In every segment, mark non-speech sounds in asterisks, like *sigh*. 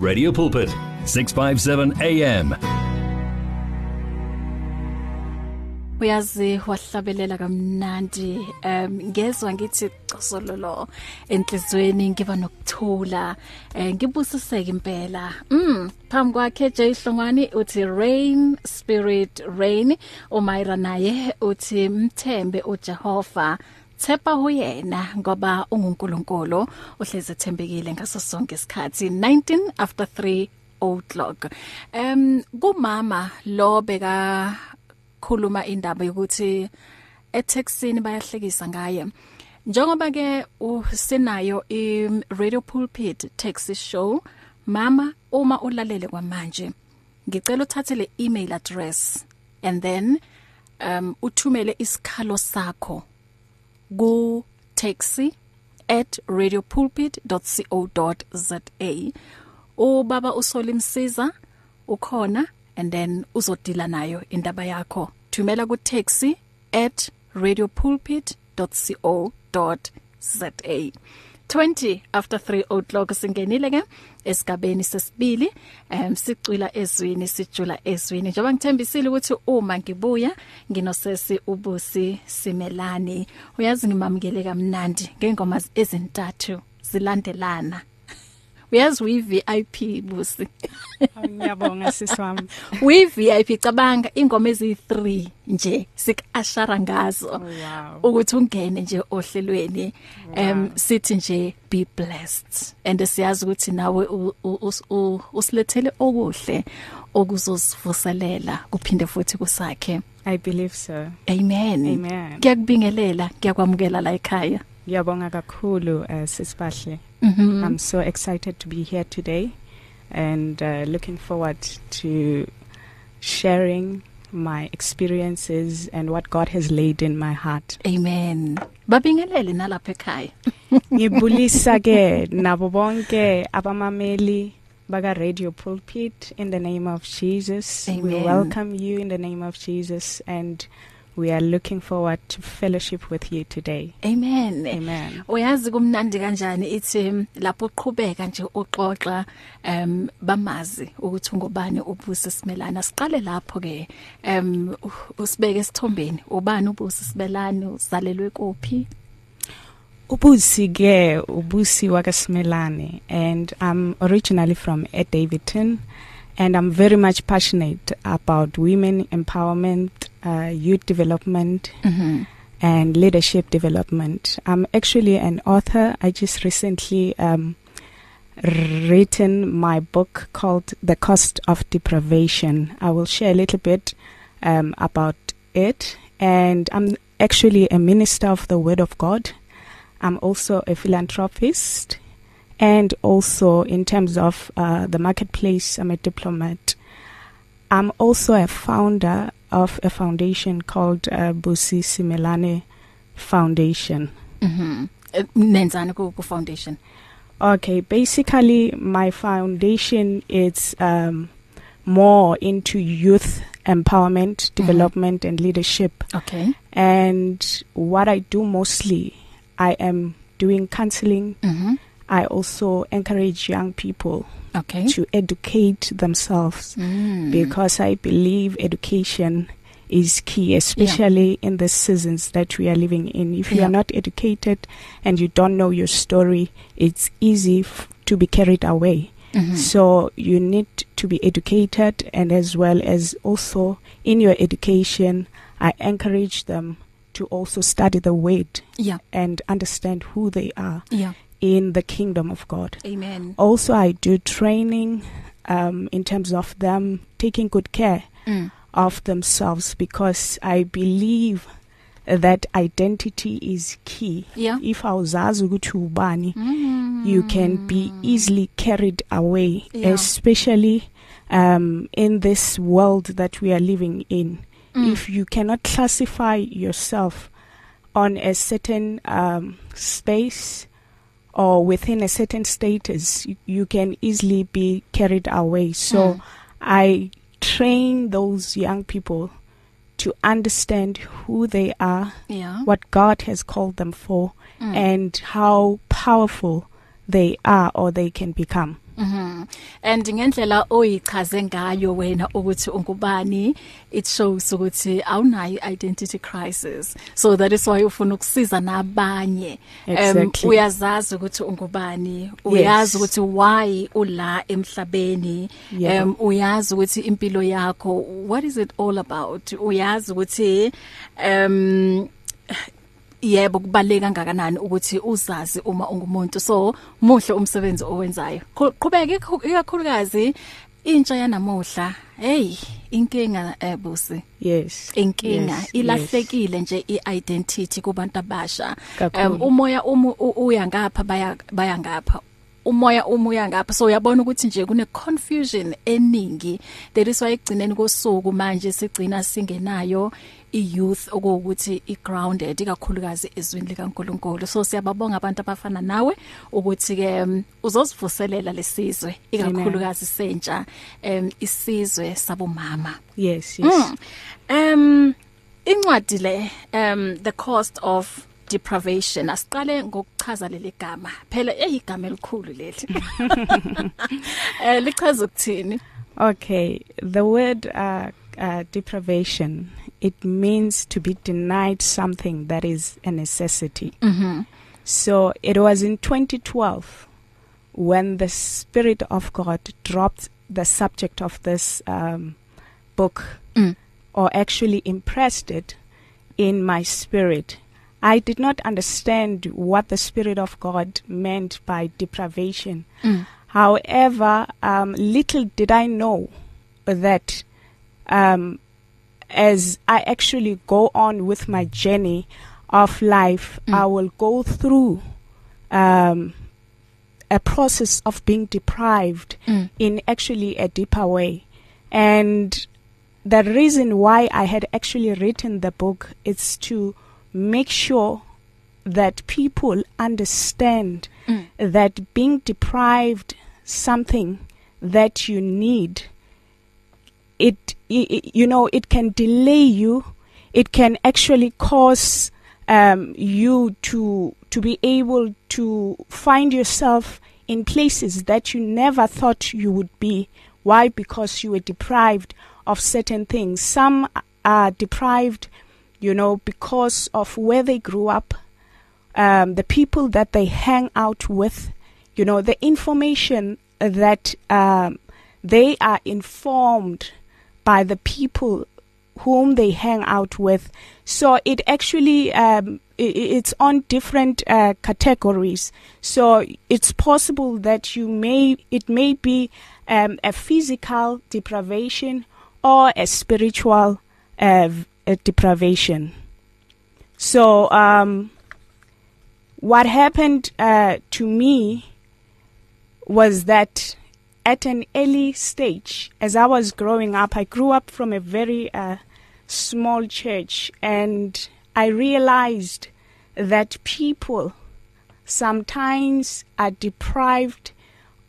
Radio Pulpit 657 AM uyazi wahlabelela kamnandi. Um ngezwe ngithi cosololo enhlizweni ngiba nokuthula. Eh, ngibusiseke impela. Mm phambi kwakhe Jay Hlongwani uthi rain spirit rain. uMayra naye uthi mthembe uJehova. Thepa uyena ngoba ungunkulunkulu uhleze thembekile ngaso sonke isikhathi 19 after 3 o'clock. Em kumama lo beka khuluma indaba yokuthi eTexini bayahlekisa ngaye. Njengoba ke usinayo i Radio Pulpit Taxi Show, mama uma ulalele kwamanje ngicela uthathe le email address and then um uthumele isikhalo sakho ku taxi@radiopulpit.co.za ubaba usolimsiza ukhona and then uzodila nayo indaba yakho. Thumela ku taxi@radiopulpit.co.za 20 after 3 o'clock singenile ke? Esigabeni sesibili em sicwila ezwini sijula ezwini njengoba ngithembisile ukuthi uma ngibuya nginosesi ubusi simelani uyazi ngimamukele kamnandi ngengoma ezintathu zilandelana. Uyazi uyi VIP busi ngiyabonga siswami uyi VIP cabanga ingoma ezi3 nje sikashara ngazo. Wow. Ukuthi ungene nje ohlelweni em sithi nje be blessed. And siyazi ukuthi nawe usilethele okuhle okuzosivuselela kuphinde futhi kusakhe. I believe so. Amen. Amen. ngiyakubingelela ngiyakwamukela la ekhaya. Ngiyabonga kakhulu uh, sisibahle mhm i'm so excited to be here today and uh, looking forward to sharing my experiences and what God has laid in my heart. Amen. Babingelele nalapha ekhaya. *laughs* Ngibulisa ke nabo bonke abamameli baka Radio Pulpit in the name of Jesus. We Amen. welcome you in the name of Jesus and we are looking forward to fellowship with you today. Amen. Amen. Uyazi kumnandi kanjani ithi lapho uqhubeka nje uxoxa em bamazi ukuthi ungubani ubusi simelana siqale lapho ke em usibeke esithombeni. Ubani ubusi simelani uzalelwe kuphi? Ubusi ke ubusi wakaSimelane and I'm originally from Ed Davidton and I'm very much passionate about women empowerment, uh, youth development mhm and leadership development. I'm actually an author. I just recently um written my book called The Cost of Deprivation. I will share a little bit um about it and I'm actually a minister of the word of God. I'm also a philanthropist and also in terms of uh the marketplace I'm a diplomat. I'm also a founder of a foundation called uh, Busi Simelane Foundation. mhm nenzani ku ku foundation Okay, basically my foundation is um more into youth empowerment, development and leadership. okay And what I do mostly I am doing counseling. mhm I also encourage young people okay. to educate themselves mm. because I believe education is key especially yeah. in the seasons that we are living in. If you Yeah. are not educated and you don't know your story it's easy f- to be carried away. Mhm so you need to be educated and as well as also in your education I encourage them to also study the word yeah. and understand who they are. Yeah. In the kingdom of God amen also I do training um in terms of them taking good care mm. of themselves because I believe that identity is key yeah if awuzazi ukuthi ubani mm. you can be easily carried away Yeah. especially um in this world that we are living in Mm. if you cannot classify yourself on a certain um space or within a certain status you, you can easily be carried away so Mm. I train those young people to understand who they are, yeah what God has called them for, Mm. and how powerful they are or they can become. Mhm. And ngendlela oyichaze ngayo wena ukuthi ungubani it shows ukuthi awunayo identity crisis. So that is why ufuna ukusiza nabanye. Exactly. Um uyazazi ukuthi ungubani, uyazi ukuthi why ula emhlabeni. Yebo. Um uyazi ukuthi impilo yakho what is it all about? Uyazi ukuthi um yebo kubaleka kangakanani ukuthi uzazi uma ungumuntu. So muhle umsebenzi owenzayo. Qhu- qhubeka ikhu- ikakhulukazi intsha yanamuhla. Hey inkinga ebusi yes. Inkinga. Yes, ilahlekile nje iidentity kubantu abasha. Kakhulu. umoya umu u- uya ngapha baya baya ngapha. Umoya umuya ngapha. So uyabona ukuthi nje kune confusion eningi. That is why egcineni kosuku manje sigcina singenayo iyouth okuwukuthi igrounded ikakhulukazi ezwini likaNkuluNkulu. So siyababonga abantu abafana nawe ukuthi ke um, uzosivuselela lesizwe ikakhulukazi sentsha um isizwe sabomama. Yes yes. Mm. Um incwadi le um the cost of deprivation asiqale ngokuchaza leli gama. Phela eyigama elikhulu leli. *laughs* *laughs* Eh lichaza ukuthini? Okay, the word uh, uh, deprivation. It means to be denied something that is a necessity. mhm So it was in 2012 when the Spirit of God dropped the subject of this um, book, Mm. or actually impressed it in my spirit. I did not understand what the Spirit of God meant by deprivation. Mm. However, um, little did I know that um, as I actually go on with my journey of life, Mm. I will go through um, a process of being deprived Mm. in actually a deeper way. And the reason why I had actually written the book is to make sure that people understand Mm. that being deprived something that you need you know it can delay you. It can actually cause um you to to be able to find yourself in places that you never thought you would be. Why? Because you were deprived of certain things. Some are deprived you know because of where they grew up um the people that they hang out with you know the information that um they are informed by the people whom they hang out with. So it actually um i- i- it's on different uh, categories. So it's possible that you may it may be um, a physical deprivation or a spiritual uh, uh, deprivation. So um what happened uh, to me was that at an early stage, as I was growing up, I grew up from a very uh, small church, and I realized that people sometimes are deprived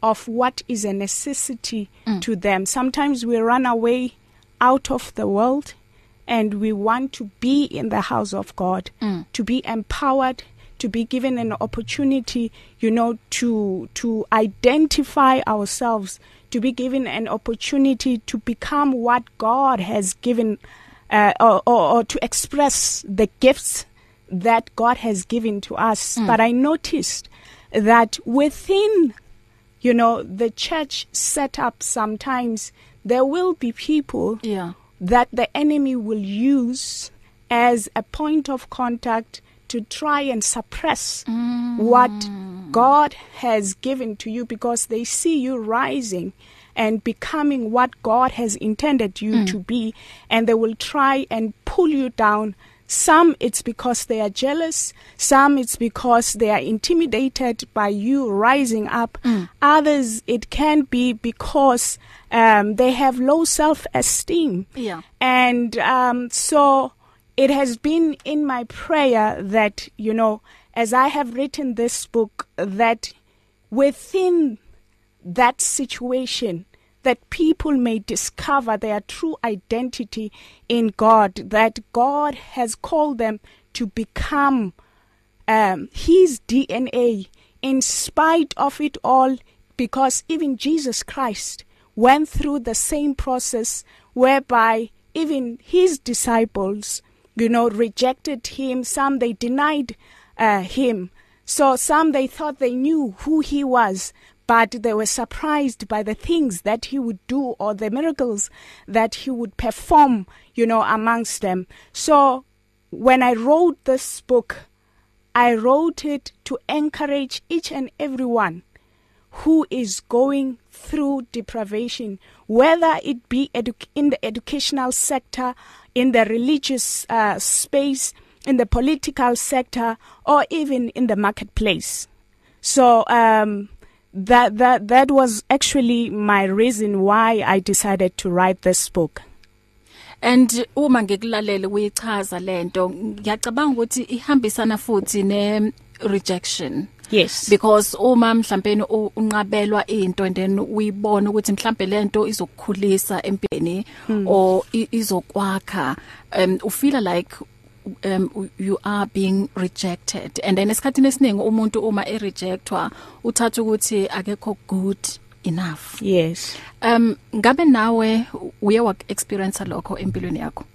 of what is a necessity Mm. to them. Sometimes we run away out of the world and we want to be in the house of God Mm. to be empowered to be given an opportunity you know to to identify ourselves to be given an opportunity to become what God has given uh, or, or, or to express the gifts that God has given to us Mm. but i noticed that within you know the church setup sometimes there will be people yeah that the enemy will use as a point of contact to try and suppress mm. what God has given to you because they see you rising and becoming what God has intended you Mm. to be and they will try and pull you down some it's because they are jealous some it's because they are intimidated by you rising up Mm. others it can be because um they have low self esteem yeah and um, so it has been in my prayer that, you know, as I have written this book, that within that situation, that people may discover their true identity in God, that God has called them to become um, His DNA in spite of it all, because even Jesus Christ went through the same process whereby even his disciples you know rejected him. Some they denied uh, him. So some they thought they knew who he was but they were surprised by the things that he would do or the miracles that he would perform you know amongst them. So when i wrote this book i wrote it to encourage each and everyone who is going through deprivation whether it be in the educational sector in the religious uh, space in the political sector or even in the marketplace. So um that that that was actually my reason why I decided to write this book. And uma ngikulalele uyichaza lento ngiyacabanga ukuthi ihambisana futhi ne rejection. Yes. Because uma mhlawumbe unqabelwa into and then uyibona ukuthi mhlawumbe lento izokukhulisa empilweni hmm. or izokwakha um u feel like um you are being rejected. And then esikhathini esiningi umuntu uma e rejectwa uthatha ukuthi akekho good enough. Yes. Um ngabe nawe uye wa experience lokho empilweni yakho?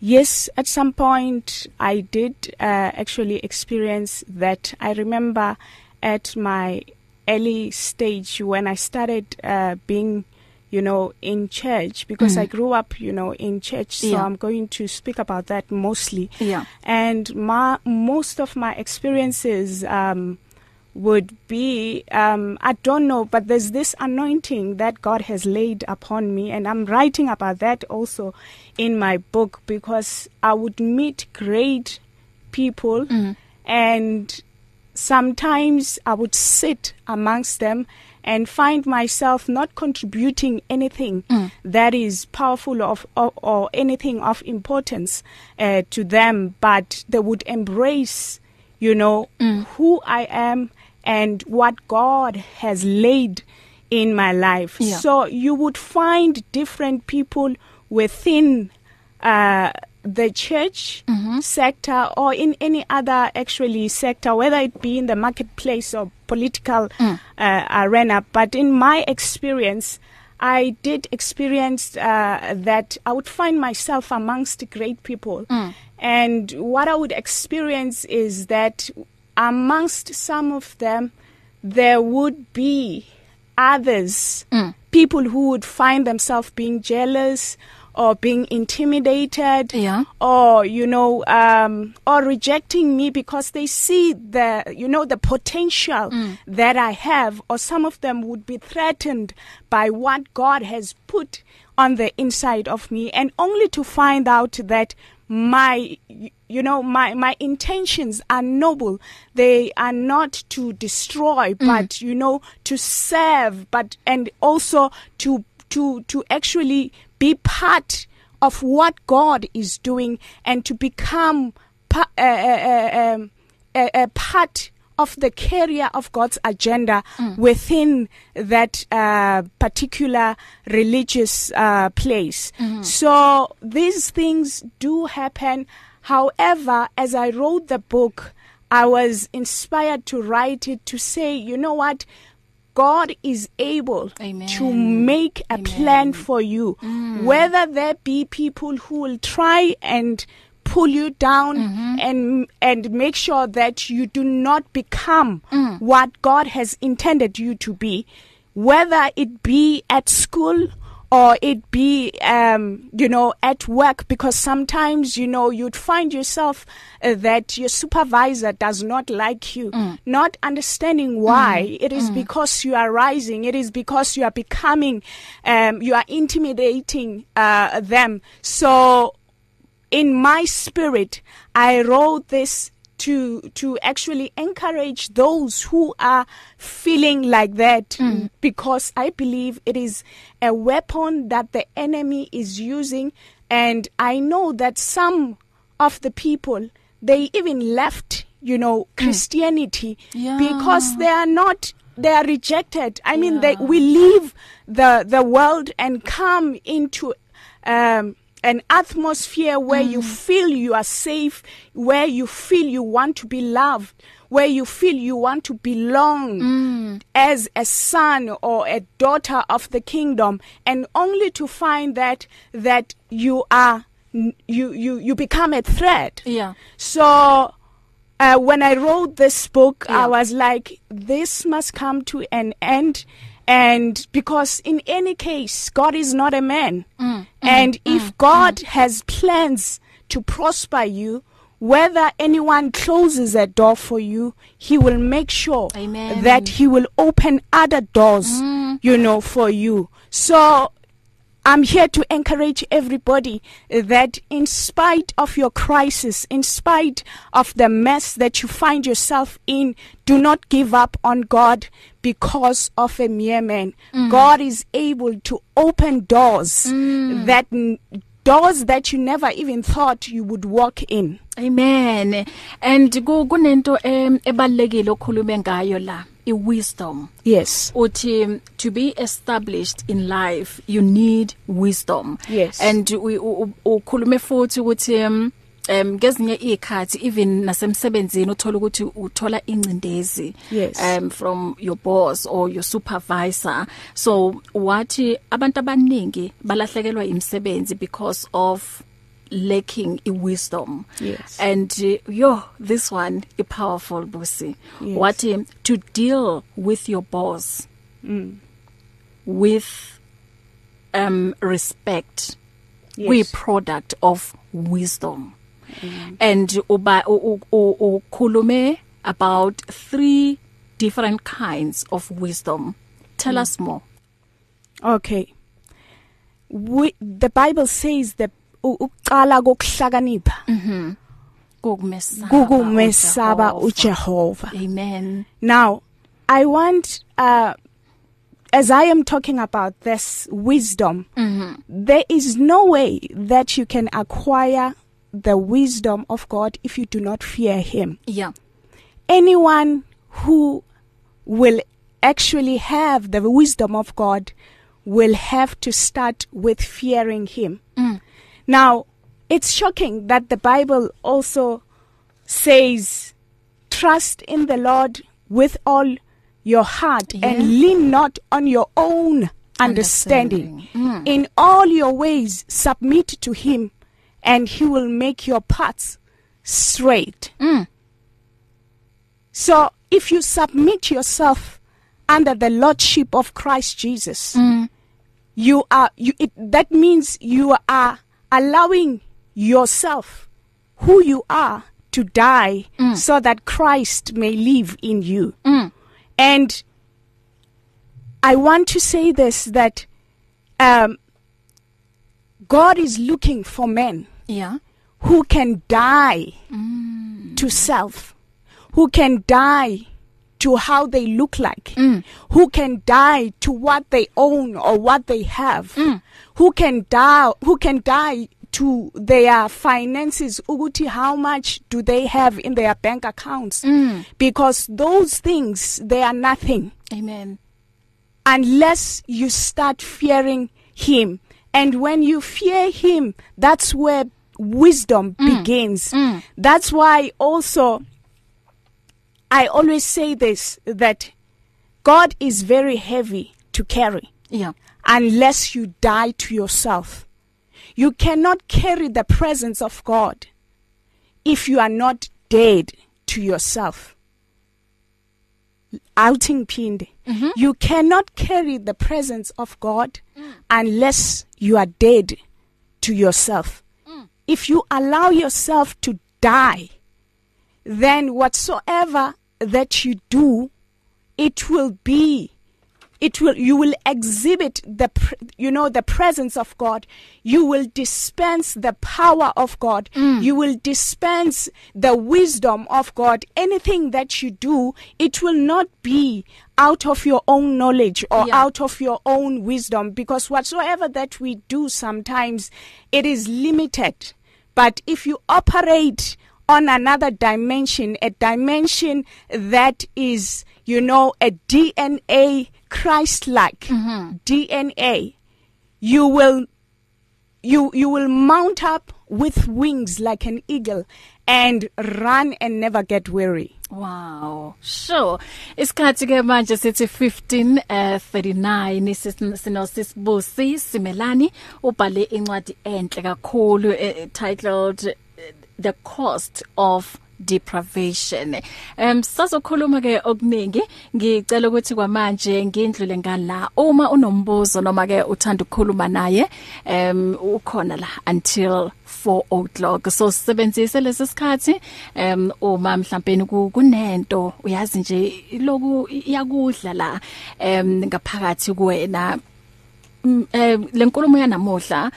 Yes, at some point I did uh, actually experience that. I remember at my early stage when I started uh, being you know in church because mm. I grew up you know in church so yeah. I'm going to speak about that mostly yeah and my most of my experiences um would be um I don't know but there's this anointing that God has laid upon me and I'm writing about that also in my book because I would meet great people mm. and sometimes I would sit amongst them and find myself not contributing anything mm. that is powerful of or, or anything of importance uh, to them but they would embrace you know mm. who I am and what God has laid in my life yeah. so you would find different people within uh the church mm-hmm. sector or in any other actually sector whether it be in the marketplace or political mm. uh, arena but in my experience I did experience uh, that I would find myself amongst great people mm. and what I would experience is that amongst some of them there would be others mm. people who would find themselves being jealous or being intimidated yeah. or you know um or rejecting me because they see the you know the potential mm. that I have or some of them would be threatened by what God has put on the inside of me and only to find out that my you know my my intentions are noble they are not to destroy mm. but you know to serve but and also to to to actually be part of what God is doing and to become pa- uh, uh, um, a, a part of the carrier of God's agenda mm. within that uh, particular religious uh, place. Mm-hmm. So these things do happen. However, as I wrote the book, I was inspired to write it to say, you know what? God is able Amen. to make a Amen. plan for you Mm. whether there be people who will try and pull you down Mhm. and and make sure that you do not become Mm. what God has intended you to be whether it be at school or it be um you know at work because sometimes you know you'd find yourself uh, that your supervisor does not like you Mm. not understanding why Mm. it is Mm. because you are rising it is because you are becoming um you are intimidating uh them so in my spirit i wrote this to to actually encourage those who are feeling like that Mm. because i believe it is a weapon that the enemy is using and i know that some of the people they even left you know christianity Yeah. because they are not they are rejected i mean Yeah. they we leave the the world and come into um an atmosphere where mm. you feel you are safe where you feel you want to be loved where you feel you want to belong mm. as a son or a daughter of the kingdom and only to find that that you are you you you become a threat yeah so uh, when I wrote this book, yeah. I was like, this must come to an end. And because in any case, God is not a man. Mm, and mm, if mm, God mm. has plans to prosper you, whether anyone closes a door for you, he will make sure Amen. that he will open other doors, mm. you know, for you. So I'm here to encourage everybody that in spite of your crisis, in spite of the mess that you find yourself in, do not give up on God because of a mere man. Mm. God is able to open doors mm. that doors that you never even thought you would walk in. Amen. And kunento ebalekile okhulume ngayo la. I-wisdom. Yes. Uthi to be established in life you need wisdom. Yes. And ukhulume futhi ukuthi um ngezinye ikhathi even nasemsebenzini uthola ukuthi uthola incindezi yes. um from your boss or your supervisor. So wathi abantu abaningi balahlekelwa imisebenzi because of lacking i wisdom yes and uh, yo this one is powerful busi yes. what um, to deal with your boss mm. with um respect yes. we product of wisdom mm. and uba ukhulume about three different kinds of wisdom tell mm. us more okay we, the bible says the ukuqala kokuhlakanipha. Mhm. Kokumesaba kokumesaba uJehova. Amen. Now i want uh as i am talking about this wisdom mhm. there is no way that you can acquire the wisdom of God if you do not fear him. Yeah. Anyone who will actually have the wisdom of God will have to start with fearing him. Mm. Now, it's shocking that the Bible also says, trust in the Lord with all your heart yeah. and lean not on your own understanding. understanding. Mm. In all your ways, submit to Him, and He will make your paths straight. Mm. So, if you submit yourself under the lordship of Christ Jesus, mm. you are you it, that means you are allowing yourself who you are to die mm. so that Christ may live in you. Mm. And I want to say this that um God is looking for men yeah who can die mm. to self who can die to how they look like mm. who can die to what they own or what they have mm. who can die who can die to their finances ukuthi how much do they have in their bank accounts mm. because those things they are nothing amen unless you start fearing him and when you fear him that's where wisdom mm. begins mm. that's why also I always say this that God is very heavy to carry yeah unless you die to yourself you cannot carry the presence of God if you are not dead to yourself outing phinde mm -hmm. you cannot carry the presence of God mm. unless you are dead to yourself mm. if you allow yourself to die then whatsoever that you do it will be it will you will exhibit the you know the presence of God you will dispense the power of God mm. you will dispense the wisdom of God anything that you do it will not be out of your own knowledge or yeah. out of your own wisdom because whatsoever that we do sometimes it is limited but if you operate on another dimension a dimension that is you know a DNA Christ-like mm-hmm. DNA you will you you will mount up with wings like an eagle and run and never get weary. Wow. Sure. Isikhathi ke manje sithi 15 uh, 39 sino sisibusi Simelani ubhale incwadi enhle kakhulu uh, titled The Cost of deprivation. Em sazokhuluma ke okuningi ngicela ukuthi kwamanje ngindlule ngala. Uma unombuzo noma ke uthanda ukukhuluma naye em ukhona la until 4 o'clock. So sisebenzise lesi sikhathi em uma mhlawumbe kunento uyazi nje loku iyakudla la em ngaphakathi kuwena. Eh lenkulumo yanamuhla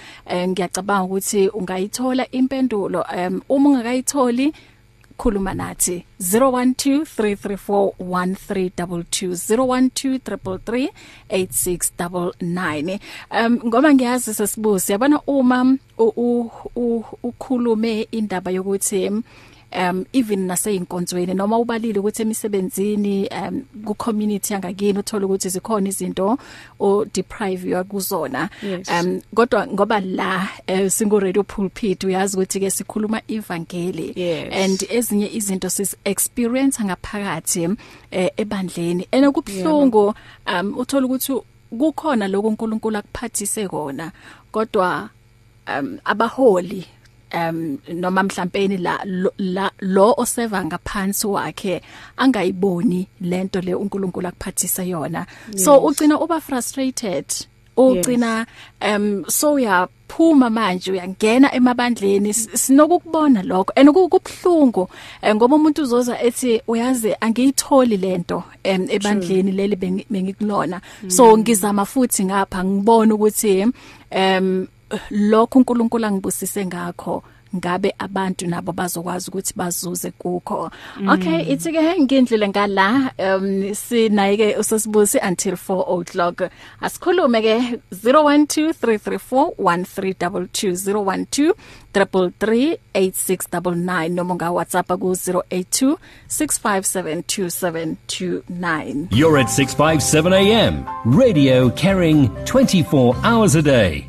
ngiyacabanga ukuthi ungayithola impendulo. Um uma ungakayitholi khuluma nathi 0123341322 0123338699 um ngoba ngiyazi sesibusi yabona uma ukhulume indaba yokuthi um even naseyinkonzweni noma ubalile ukuthi emisebenzini um ku community yangakini uthola ukuthi zikhona izinto o deprive yakuzona yes. um kodwa ngoba la uh, singu radio pulpit uyazi ukuthi ke sikhuluma evangeli yes. and ezinye izinto sis experience ngaphakathi uh, ebandleni enokubhlungu yeah. um uthola ukuthi kukhona lokho uNkulunkulu akuphathise kona kodwa um abaholi um noma mhlawumbe la la lo oseva ngaphansi wakhe angayiboni lento le uNkulunkulu akuphathisa yona. Yes. so ugcina uba frustrated. Ugcina um so uyaphuma manje uyangena emabandleni. Sinokukubona lokho and kubhlungu ngoba umuntu uzoza ethi uyazi angiyitholi lento ebandleni leli bengikulona. So ngizama futhi ngapha ngibona ukuthi em lokho uNkulunkulu angibusise ngakho ngabe abantu nabo bazokwazi ukuthi bazuze kukho. Okay mm. ithi ke ngindlule ngala um sinayike usosibusi until 4 o'clock. Asikhulume ke 0123341322 012 noma nga WhatsApp ku 0826572729 You're at 657 AM radio carrying 24 hours a day.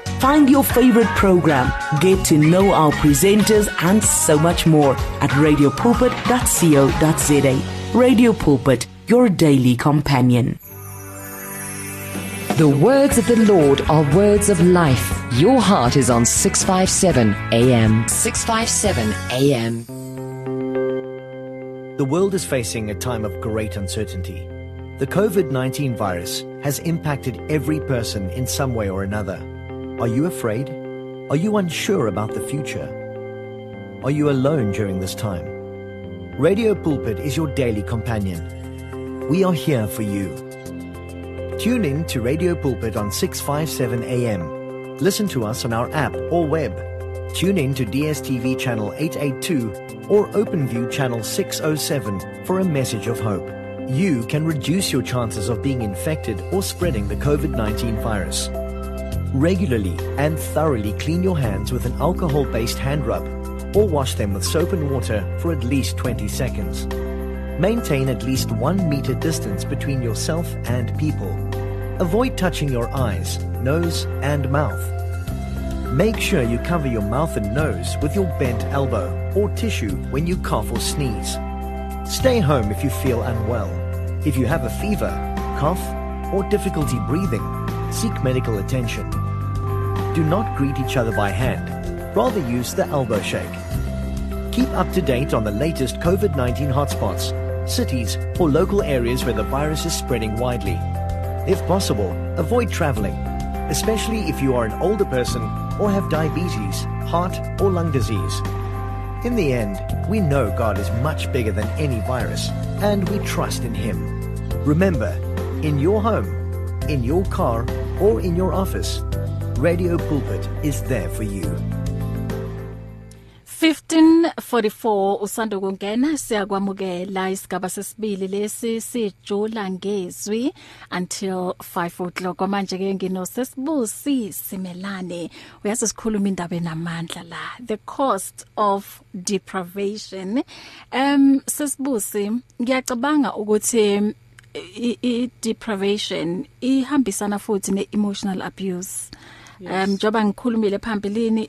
Find your favorite program, get to know our presenters, and so much more at radiopulpit.co.za. Radio Pulpit, your daily companion. The words of the Lord are words of life. Your heart is on 657 AM. 657 AM. The world is facing a time of great uncertainty. The COVID 19 virus has impacted every person in some way or another. Are you afraid? Are you unsure about the future? Are you alone during this time? Radio Pulpit is your daily companion. We are here for you. Tune in to Radio Pulpit on 657 AM. Listen to us on our app or web. Tune in to DSTV channel 882 or OpenView channel 607 for a message of hope. You can reduce your chances of being infected or spreading the COVID 19 virus. Regularly and thoroughly clean your hands with an alcohol based hand rub or wash them with soap and water for at least 20 seconds. Maintain at least one meter distance between yourself and people. Avoid touching your eyes, nose, and mouth. Make sure you cover your mouth and nose with your bent elbow or tissue when you cough or sneeze. Stay home if you feel unwell. If you have a fever, cough, or difficulty breathing, seek medical attention. Do not greet each other by hand, rather use the elbow shake. Keep up to date on the latest COVID 19 hotspots, cities, or local areas where the virus is spreading widely. If possible, avoid traveling, especially if you are an older person or have diabetes, heart, or lung disease. In the end, we know God is much bigger than any virus, and we trust in Him. Remember, in your home, in your car, or in your office, Radio Pulpit is there for you. 1544 usando kungena siyakwamukela isigaba sesibili lesi sijula ngezwi until 5 o'clock. Manje ke ngino sesibusi simelane. Uyazi sikhuluma indaba enamandla la the cost of deprivation. Um sesibusi ngiyacabanga ukuthi i deprivation ihambisana futhi ne emotional abuse. Um njoba ngikhulumile phambilini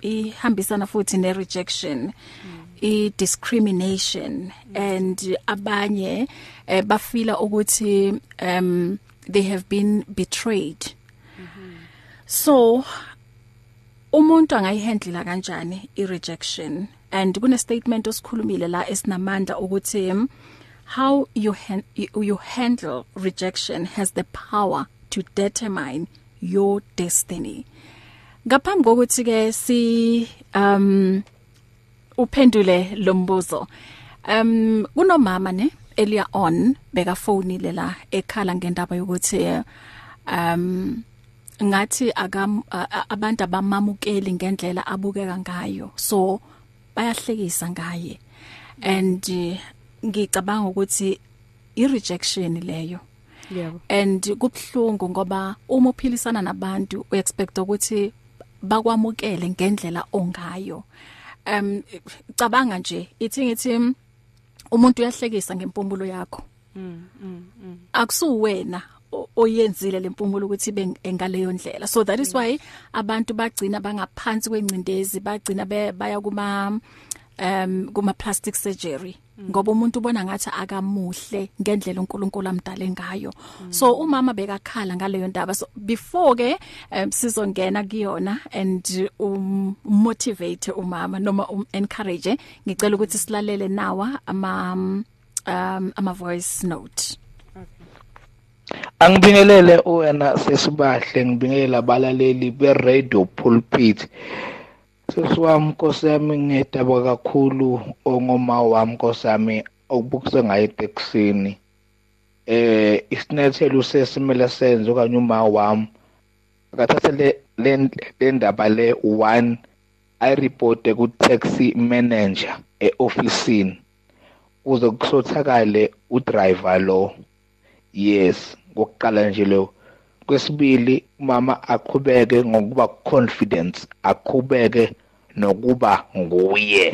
ihambisana futhi ne rejection i discrimination and abanye eh, bafila ukuthi um they have been betrayed. So umuntu angayihandle kanjani i rejection and kune statement osikhulumile la esinamandla ukuthi how you you handle rejection has the power to determine your destiny. Ngaphambi kokuthi ke si um uphendule lombuzo um kunomama ne earlier on beka phone la ekhala ngendaba yokuthi um ngathi akam abantu abamamukeli ngendlela abukeka ngayo so bayahlekisa ngaye. And ngicabanga ukuthi i rejection leyo Yebo. and kubhlungu ngoba uma uphilisana nabantu uexpect ukuthi bakwamukele ngendlela ongayo. Um cabanga nje ithi ngithi umuntu uyahlekisa ngempumulo yakho. Akusuwena oyenzile lempumulo ukuthi ibe engaleyo ndlela. So that is why abantu bagcina bangaphansi kwencindezi bagcina baya kuma um kuma plastic surgery. Ngoba umuntu ubona ngathi akamuhle ngendlela uNkulunkulu amdale ngayo. So umama bekakhala ngaleyo ndaba. So before ke um, sizongena kuyona and um motivate umama noma um encourage ngicela ukuthi silalele nawa ama um ama voice note. Angibingelele wena sesibahle ngibingelela abalaleli be radio pulpit. Sesiwami Nkosi yami ngedaba kakhulu ongoma wami Nkosi yami okubukise ngayo eteksini. Eh isinyathelo sesimele senze okanye uma wami akathathe le ndaba le 1 ayireporte ku taxi manager eofisini uze kusothakale udriver lo. Yes ngokuqala nje lo. Kwesibili umama aqhubeke ngokuba confidence aqhubeke nokuba nguye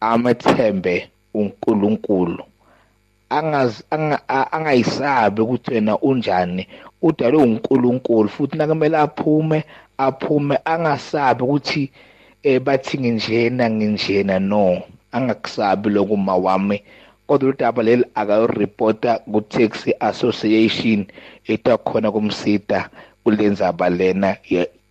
amethembe uNkulunkulu. Angayisabi ukuthi wena unjani udalwe uNkulunkulu futhi nakumele aphume aphume angasabi ukuthi eh bathi nginjena nginjena no angakusabi lokuma wami. Kodwa udaba leli akayoreporta ku-taxi association etakhona kumsida kulenzaba lena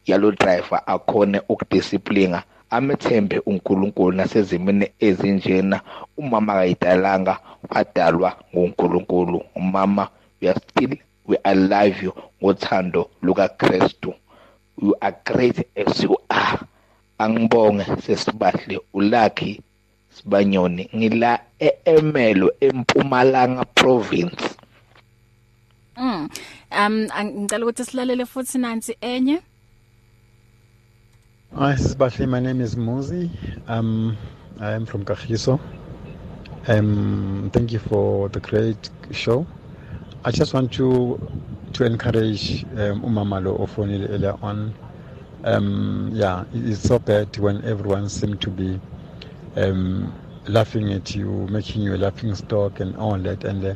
yalo driver akhone ukudisciplina amethembe uNkulunkulu nasezimini ezinjena. Umama akayidalanga wadalwa nguNkulunkulu. Umama we are still we alive you ngothando luka Kristu you are great as you are. Angibonge sesibahle ulakhi Sibanyoni. Ngila eEmelo eMpumalanga province. Mm. Um ngicela ukuthi silalele futhi nansi enye. Hi, Sisibahle. My name is Muzi. Um, I am from Kagiso. Um, thank you for the great show. I just want to to encourage um, Umamalo Ofonile earlier on. Um, yeah, it's so bad when everyone seems to be um, laughing at you, making you a laughing stock and all that. And uh,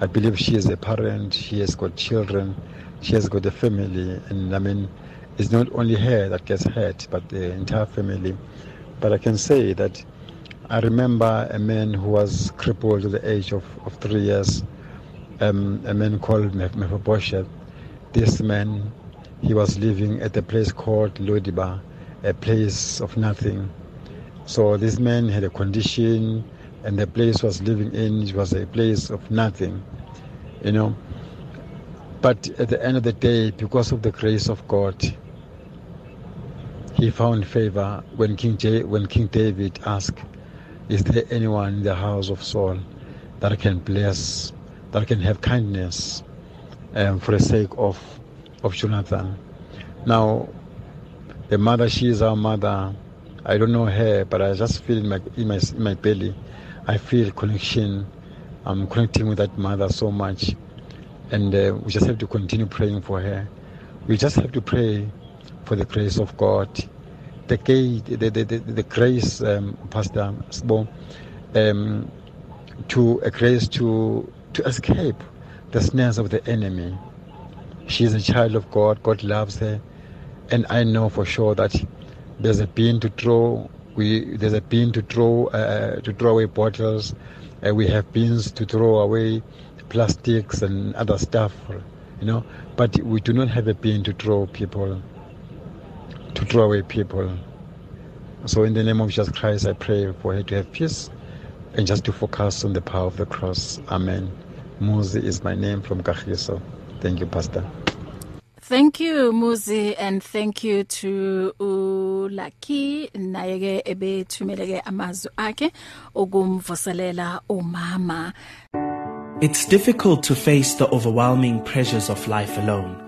I believe she is a parent, she has got children, she has got a family. And I mean, it's not only her that gets hurt, but the entire family. But I can say that I remember a man who was crippled to the age of, of three years, um, a man called Mephibosheth. This man, he was living at a place called Lodiba, a place of nothing. So this man had a condition, and the place was living in it was a place of nothing, you know. But at the end of the day, because of the grace of God, he found favor when King J- when King David asked, "Is there anyone in the house of Saul that can bless, that can have kindness, um, for the sake of of Jonathan?" Now, the mother, she is our mother. I don't know her, but I just feel in my in my in my belly, I feel connection. I'm connecting with that mother so much, and uh, we just have to continue praying for her. We just have to pray for the grace of God, the the the, the, the grace, um, Pastor Sbo, um, to a grace to to escape the snares of the enemy. She is a child of God. God loves her, and I know for sure that there's a bin to throw. We there's a bin to throw uh, to throw away bottles. Uh, we have bins to throw away plastics and other stuff, you know. But we do not have a bin to throw people to throw away people. So in the name of Jesus Christ, I pray for her to have peace and just to focus on the power of the cross. Amen. Muzi is my name from Kagiso. Thank you, Pastor. Thank you Muzi and thank you to uLucky naye ke ebethumeleke amazwi akhe okumvuselela umama It's difficult to face the overwhelming pressures of life alone.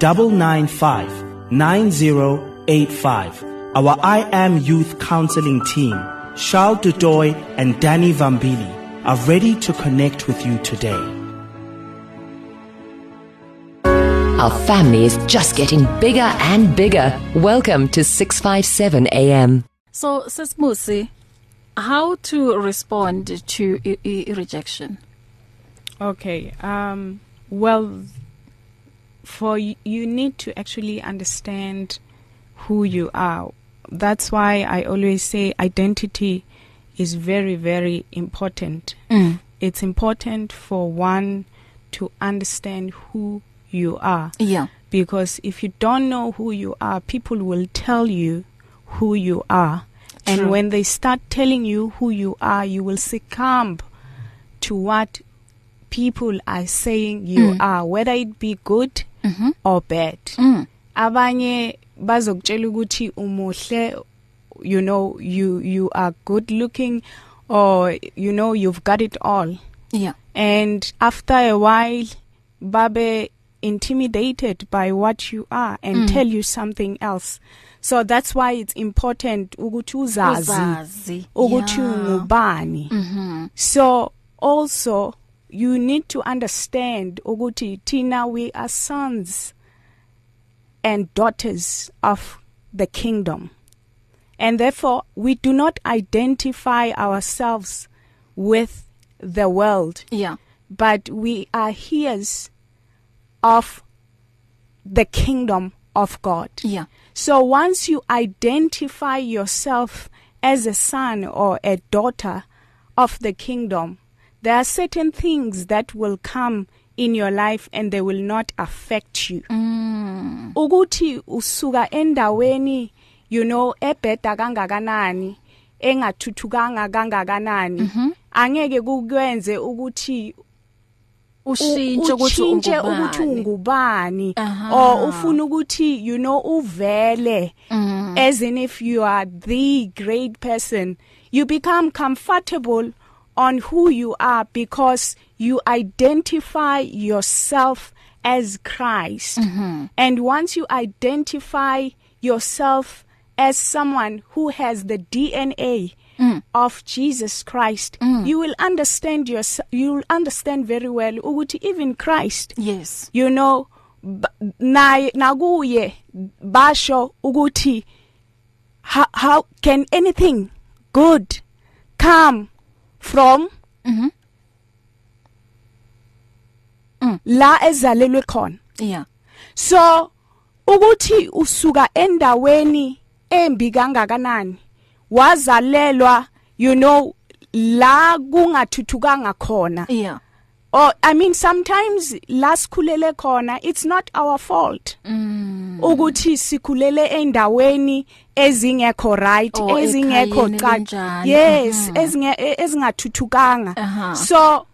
995 9085. Our I Am Youth Counseling team, Charles Dudoy and Danny Vambili, are ready to connect with you today. Our family is just getting bigger and bigger. Welcome to 657 AM. So Sesmusi how to respond to i- i- rejection Okay. Um well for you need to actually understand who you are. That's why I always say identity is very very important. Mm. It's important for one to understand who you are yeah because if you don't know who you are, people will tell you who you are. And True. when they start telling you who you are, you will succumb to what people are saying you Mm. are, whether it be good. Or bad. Mm. Abanye bazokutshela ukuthi umuhle, you know, you you are good looking or you know you've got it all. yeah And after a while, babe intimidated by what you are and Mm. tell you something else. So that's why it's important ukuthi uzazi uzazi ukuthi Yeah. ungubani. Mhm. So also you need to understand ukuthi tina we are sons and daughters of the kingdom. And therefore we do not identify ourselves with the world yeah but we are heirs of the kingdom of God. yeah So once you identify yourself as a son or a daughter of the kingdom, there are certain things that will come in your life and they will not affect you. mm. Ukuthi usuka endaweni you know ebheda kangakanani engathuthukanga kangakanani Mhm. angeke kukwenze ukuthi ushintshe ukuthi ushintshe ukuthi ungubani or ufuna ukuthi you know uvele Mm. as in if you are the great person you become comfortable on who you are because you identify yourself as Christ Mhm. and once you identify yourself as someone who has the DNA Mm. of Jesus Christ Mm. you will understand your you will understand very well ukuthi even Christ yes you know naye nakuye basho ukuthi how, how can anything good come from Mhm. La ezalelwe khona. Yeah. So ukuthi usuka endaweni embi kangakanani wazalelwa you know la kungathuthukanga khona. Yeah. Or i mean sometimes lasikhulele khona it's not our fault Mm. ukuthi sikhulele endaweni ezingekho right Oh, ezingekho ekhayeni cha elinjani. yes Mhm. ezinge e- ezingathuthukanga Aha. so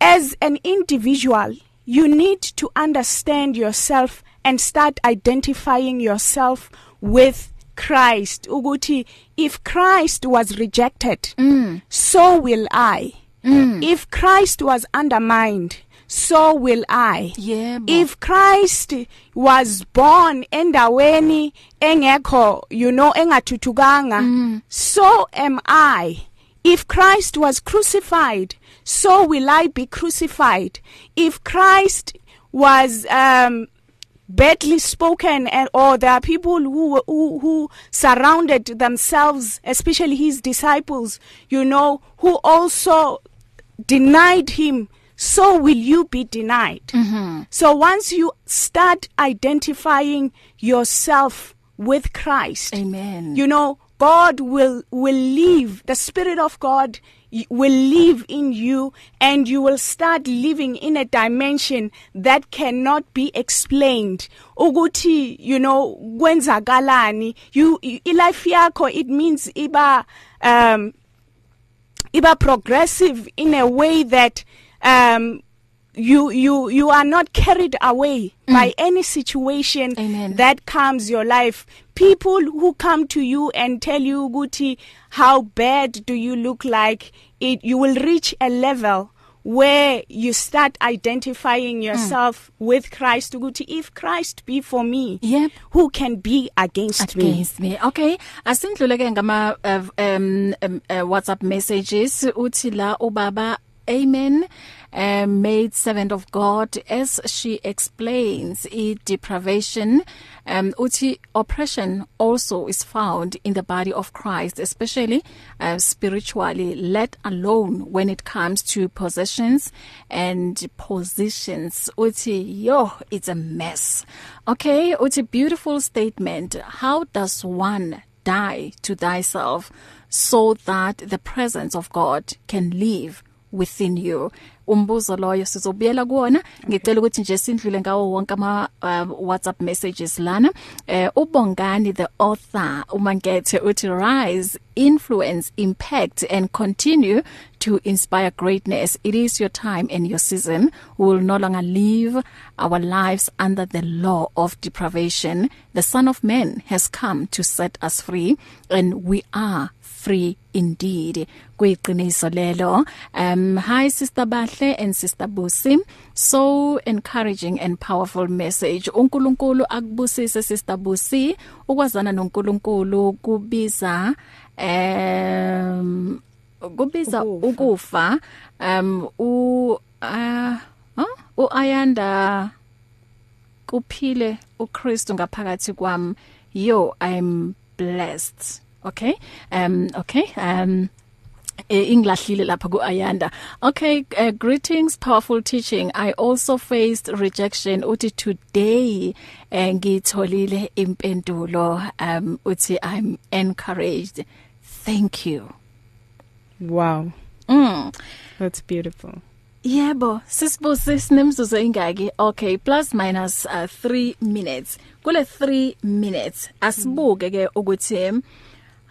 as an individual you need to understand yourself and start identifying yourself with Christ ukuthi if Christ was rejected Mm. so will I Mm. if Christ was undermined so will I Yebo. if Christ was born endaweni engekho you know engathuthukanga Mm. so am I if Christ was crucified so will I be crucified if Christ was um badly spoken and or there are people who who who surrounded themselves especially his disciples you know who also denied him so will you be denied Mhm. so once you start identifying yourself with Christ Amen. you know God will will live the spirit of God will live in you and you will start living in a dimension that cannot be explained ukuthi you know kwenzakalani you life yakho it means iba um iba progressive in a way that um you you you are not carried away mm. by any situation Amen. that comes your life people who come to you and tell you ukuthi how bad do you look like it you will reach a level where you start identifying yourself mm. with Christ ukuthi if Christ be for me Yep. who can be against, me against me okay asindlule ke ngama uh, um, um uh, WhatsApp messages uthi la ubaba amen um, made servant of God as she explains i deprivation um uthi oppression also is found in the body of Christ especially uh, spiritually let alone when it comes to possessions and positions. Uthi yo it's a mess. Okay uthi beautiful statement. How does one die to thyself so that the presence of God can live within you. Umbuzo loyo sizobuyela kuona ngicela ukuthi nje sindlule ngawo wonke ama uh, WhatsApp messages lana. Eh ubongani the author umankethe uthi rise influence impact and continue to inspire greatness. It is your time and your season. We will no longer live our lives under the law of deprivation. The son of man has come to set us free and we are free indeed. Kuyiqiniso lelo um hi sister Bahle and sister Busi. So encouraging and powerful message. uNkulunkulu akubusise sister Busi. Ukwazana noNkulunkulu kubiza um kubiza ukufa. um u uh, huh? uayanda kuphile uKristu ngaphakathi kwami. Yo i'm blessed. Okay um okay um eh, inglahlile lapha kuayanda. Okay uh, greetings powerful teaching. I also faced rejection. Uthi today eh, ngitholile impendulo um uthi i'm encouraged. Thank you. Wow. Mm. That's beautiful. Yebo, sisibuze sinemzuzu ingaki? Okay, plus minus uh, 3 minutes. Kule 3 minutes asibuke ke ukuthi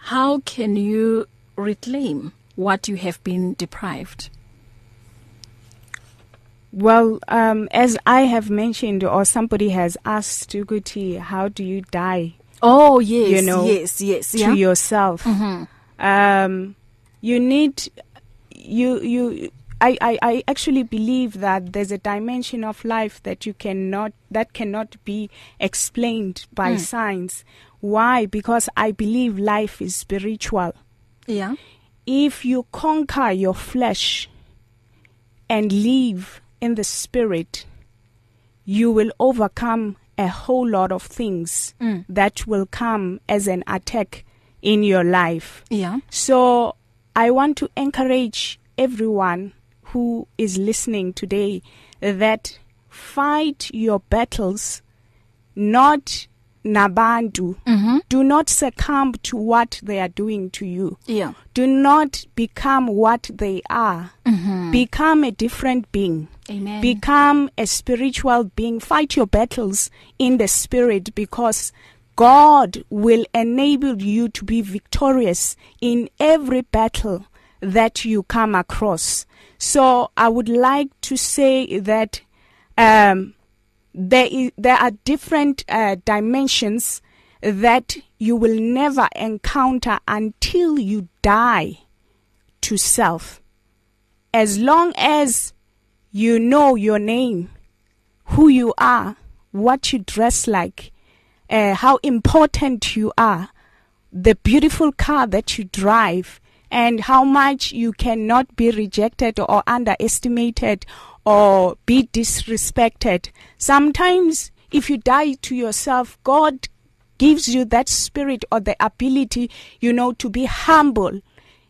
how can you reclaim what you have been deprived? Well, um, as I have mentioned, or somebody has asked Uguti, how do you die Oh yes, You know, yes, yes, to yeah. yourself? Mhm. Um, you need, you, you, I, I, I actually believe that there's a dimension of life that you cannot, that cannot be explained by Mm. science. Why? Because I believe life is spiritual. Yeah. if you conquer your flesh and live in the spirit you will overcome a whole lot of things Mm. that will come as an attack in your life Yeah. so i want to encourage everyone who is listening today that fight your battles not nabantu Mhm. do not succumb to what they are doing to you Yeah. do not become what they are Mhm. become a different being Amen. become a spiritual being fight your battles in the spirit because God will enable you to be victorious in every battle that you come across. So i would like to say that um there is there are different uh, dimensions that you will never encounter until you die to self. As long as you know your name who you are what you dress like uh, how important you are the beautiful car that you drive and how much you cannot be rejected or underestimated or be disrespected sometimes if you die to yourself god gives you that spirit or the ability you know to be humble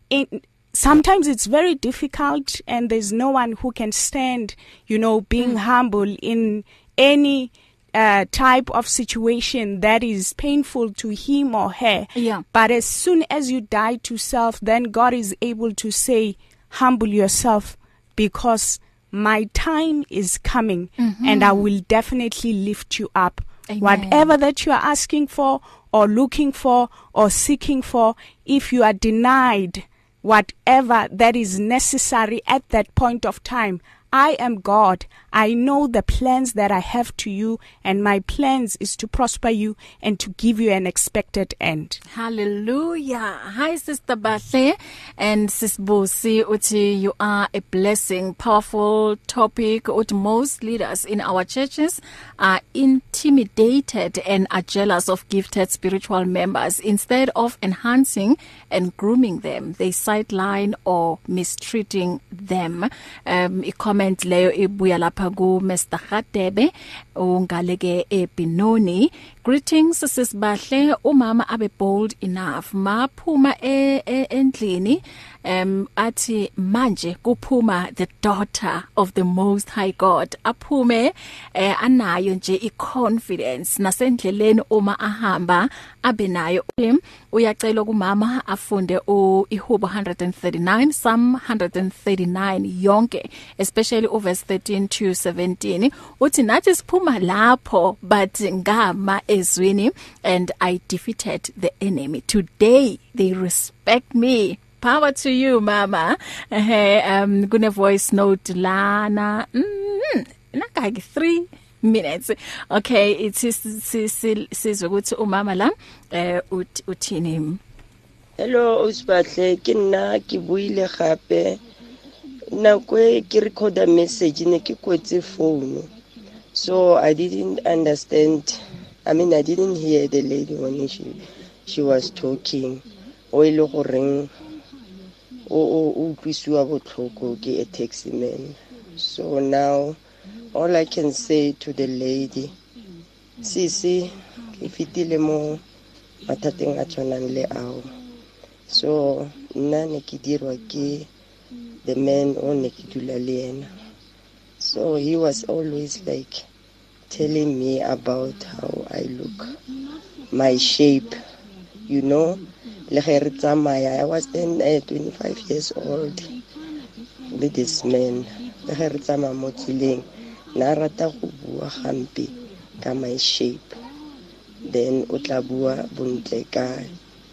in sometimes it's very difficult and there's no one who can stand you know being mm. humble in any uh type of situation that is painful to him or her Yeah. but as soon as you die to self then God is able to say humble yourself because my time is coming Mhm. and I will definitely lift you up Amen. whatever that you are asking for or looking for or seeking for if you are denied whatever that is necessary at that point of time I am God. I know the plans that I have to you and my plans is to prosper you and to give you an expected end. Hallelujah. Hi Sister Bahle and Sis Busi uthi you are a blessing. Powerful topic uthi most leaders in our churches are intimidated and are jealous of gifted spiritual members instead of enhancing and grooming them. They sideline or mistreating them. Um i comment leyo ibuya lapha ku Mr Hadebe ungaleke eBinoni. Greetings sis Bahle. Umama abe bold enough. Maphuma e- e- endlini um athi manje kuphuma the daughter of the most high God. Aphume eh, anayo nje iconfidence nasendleleni uma ahamba abe nayo Him, uyacela kumama afunde u ihubo 139 Psalm 139 yonke especially uverse 13 to 17 uthi nathi siphuma lapho but ngama ezwini and I defeated the enemy. Today they respect me. Power to you mama. Eh um kune voice note lana. Mm, nakaki 3 minutes. Okay it is sizwe ukuthi umama la eh uthi- uthini? Hello usbatle ke nna ke buile gape. Nako e ke recorda message ne ke kwetse phone so i didn't understand i mean i didn't hear the lady when she she was talking. O ile goreng o o o utlwisiwa botlhoko ke a taxi man. So now all i can say to the lady sisi ke fitile mo mathateng a tshwanang le ao. So nna ne ke dirwa ke the man o ne ke dula le ena so he was always like telling me about how i look my shape you know? Le ge re tsamaya i was then uh, 25 years old le this man. Le ge re tsamaya mo tseleng na rata go bua gampe ka my shape. Then o tla bua bontle ka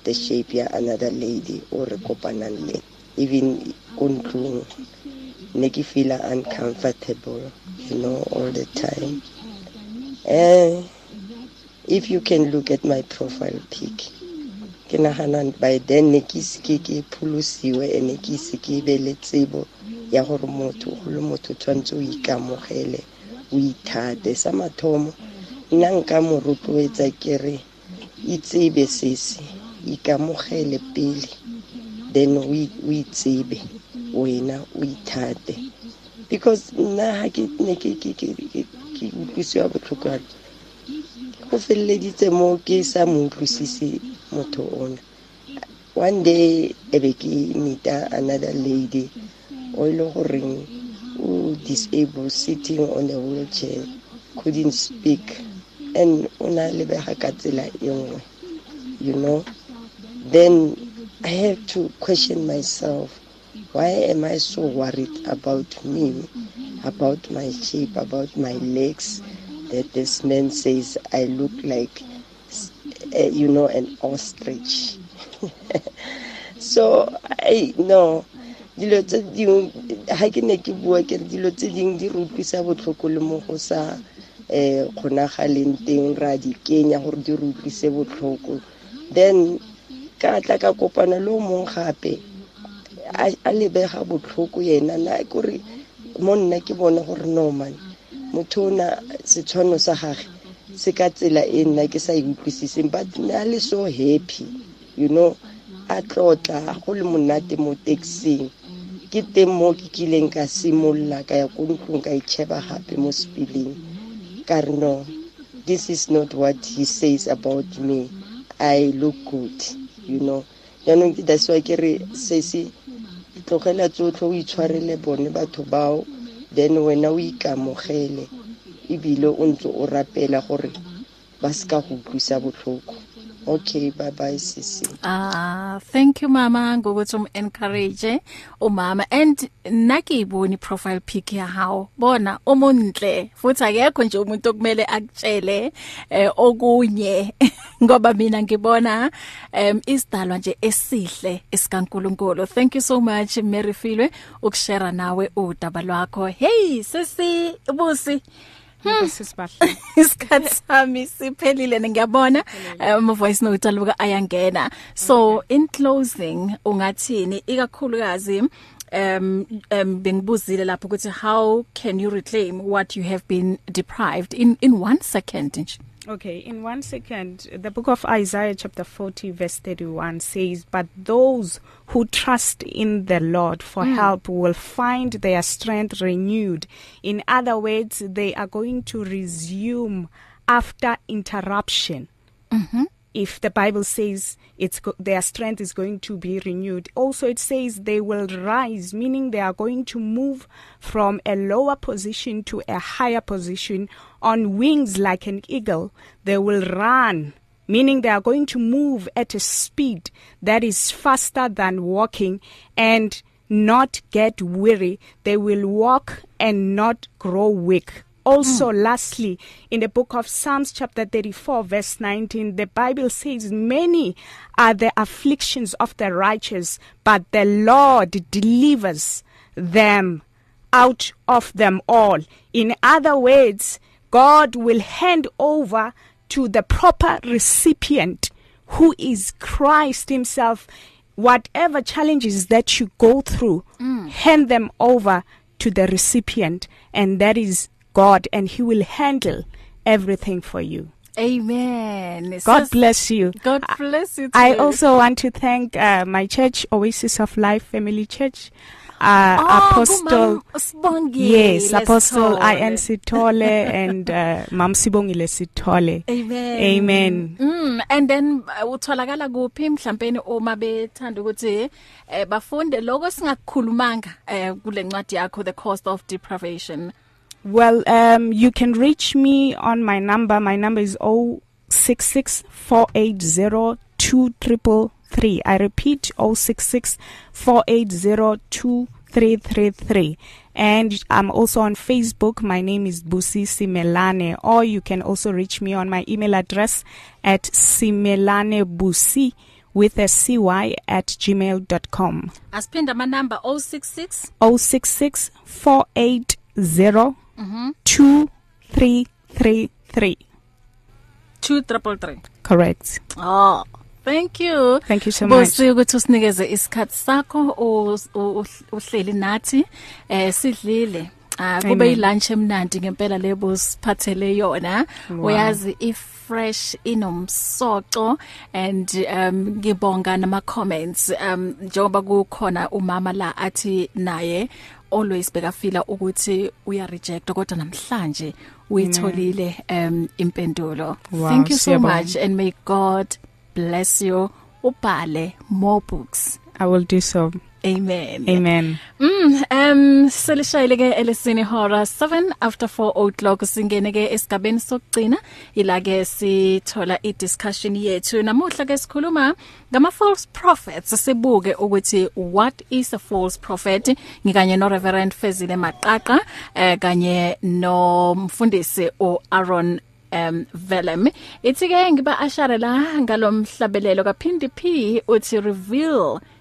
the shape ya another lady o re kopanang le even ko ntlong ne ke feela uncomfortable you know all the time. Eh if you can look at my profile pic ke nagana by then ne ke ise ke ke pholosiwe and ne ke ise ke be le tsebo ya gore motho go le motho tshwanetse o ikamogele. O ithate sa mathomo. Nna nka mo rotloetsa ke re itsebe sese ikamogele pele then o itsebe wena o ithate. Because nna ha ke ne ke utlwisiwa botlhokwana go feleleditse mo ke sa mo utlwisise motho ona. One day e be ke meeta another lady o e le goreng o disabled sitting on a wheelchair couldn't speak. And o na lebega ka tsela e nngwe you know? Then i have to question myself why am i so worried about me about my shape about my legs that this man says i look like uh, you know an ostrich? *laughs* So i no. Dilo tse dingwe ga ke ne ke bua ke re dilo tse dingwe di re utlwisa botlhoko le mo go sa um kgonagaleng teng ra di kenya gore di re utlwise botlhoko. Then ka tla ka kopana le o mongwe gape a lebega botlhoko yena na kore mo nna ke bone gore norman motho o na setshwano sa gage se ka tsela e nna ke sa e utlwisiseng but na le so happy you know a tlotla go le monate mo taxing. Ke teng mo ke kileng ka simolola ka ya ko ntlong ka itšheba gape mo spelling ka re no this is not what he says about me. I look good you know. Jaanong that's why ke re se se tlogela tsotlhe o itshwarele bone batho bao then wena o ikamogele ebile o ntse o rapela gore ba se ka go utlwisa botlhoko. Okay bye bye sisi. Ah thank you mama ngokuthi um encourage umama. And nakiboni profile pic ya hawo bona umunhle futhi akekho nje umuntu okumele akutshele eh, okunye. *laughs* Ngoba mina ngibona um isidalwa nje esihle esikaNkuluNkulu. Thank you so much Mary Filwe ukushare nawe udaba lwakho. Hey sisi busi sisibahle *laughs* isikhathi sami siphelile ngiyabona um voice note aluka ayangena. So in closing ungathini? Ikakhulukazi um um bengibuzile lapho ukuthi how can you reclaim what you have been deprived in in one second? nje Okay, in one second, the book of Isaiah, chapter 40, verse 31 says, But those who trust in the Lord for mm. help will find their strength renewed. In other words, they are going to resume after interruption. Mhm. If the bible says it's their strength is going to be renewed. Also it says they will rise meaning they are going to move from a lower position to a higher position on wings like an eagle. They will run meaning they are going to move at a speed that is faster than walking and not get weary. They will walk and not grow weak. Also mm. lastly in the book of Psalms chapter 34 verse 19 the Bible says many are the afflictions of the righteous but the Lord delivers them out of them all in other words God will hand over to the proper recipient who is Christ himself whatever challenges that you go through mm. hand them over to the recipient and that is God and he will handle everything for you. Amen. God so, bless you. God bless you. Too. I also want to thank uh, my church Oasis of Life Family Church. Uh, oh, Apostle Yes, Apostle Ian Sithole *laughs* and uh, Mam Sibongile Sithole. Amen. Amen. Mm and then utholakala kuphi mhlawumbe uma bethanda ukuthi eh bafunde lokho singakukhulumanga eh kule ncwadi yakho The Cost of Deprivation. Well, um, you can reach me on my number. My number is 0664802333. I repeat 0664802333. And I'm also on Facebook. My name is Busi Simelane. Or you can also reach me on my email address at simelanebusi with a cy at gmail.com. Aspinda my number 066 066 480 Mhm. 2333 2333 correct oh Thank you. Thank you so much. Bosi ukuthi usinikeze isikhathi sakho uhleli nathi eh sidlile. Ah kube ilunch emnandi ngempela lebo siphathele yona. Uyazi if fresh inomsoco and um ngibonga nama comments um njengoba kukhona umama la athi naye always bekafila ukuthi uya reject kodwa namhlanje uyitholile um impendulo. Wow, thank you so siyabonga. much and may god bless you. Ubhale more books. I will do so. Amen. Amen. Mm, um selishayile ke elesine hora 7 after 4 o'clock. Singene ke esigabeni sokugcina. Ila ke sithola i discussion yethu. Namuhla ke sikhuluma ngama false prophets. Sibuke ukuthi what is a false prophet? Ngikanye no Reverend Fezile Maqaqa eh kanye no mfundisi o Aaron um Velem ithi ke ngiba ashare la ngalomhlabelelo kaPhindi P uthi reveal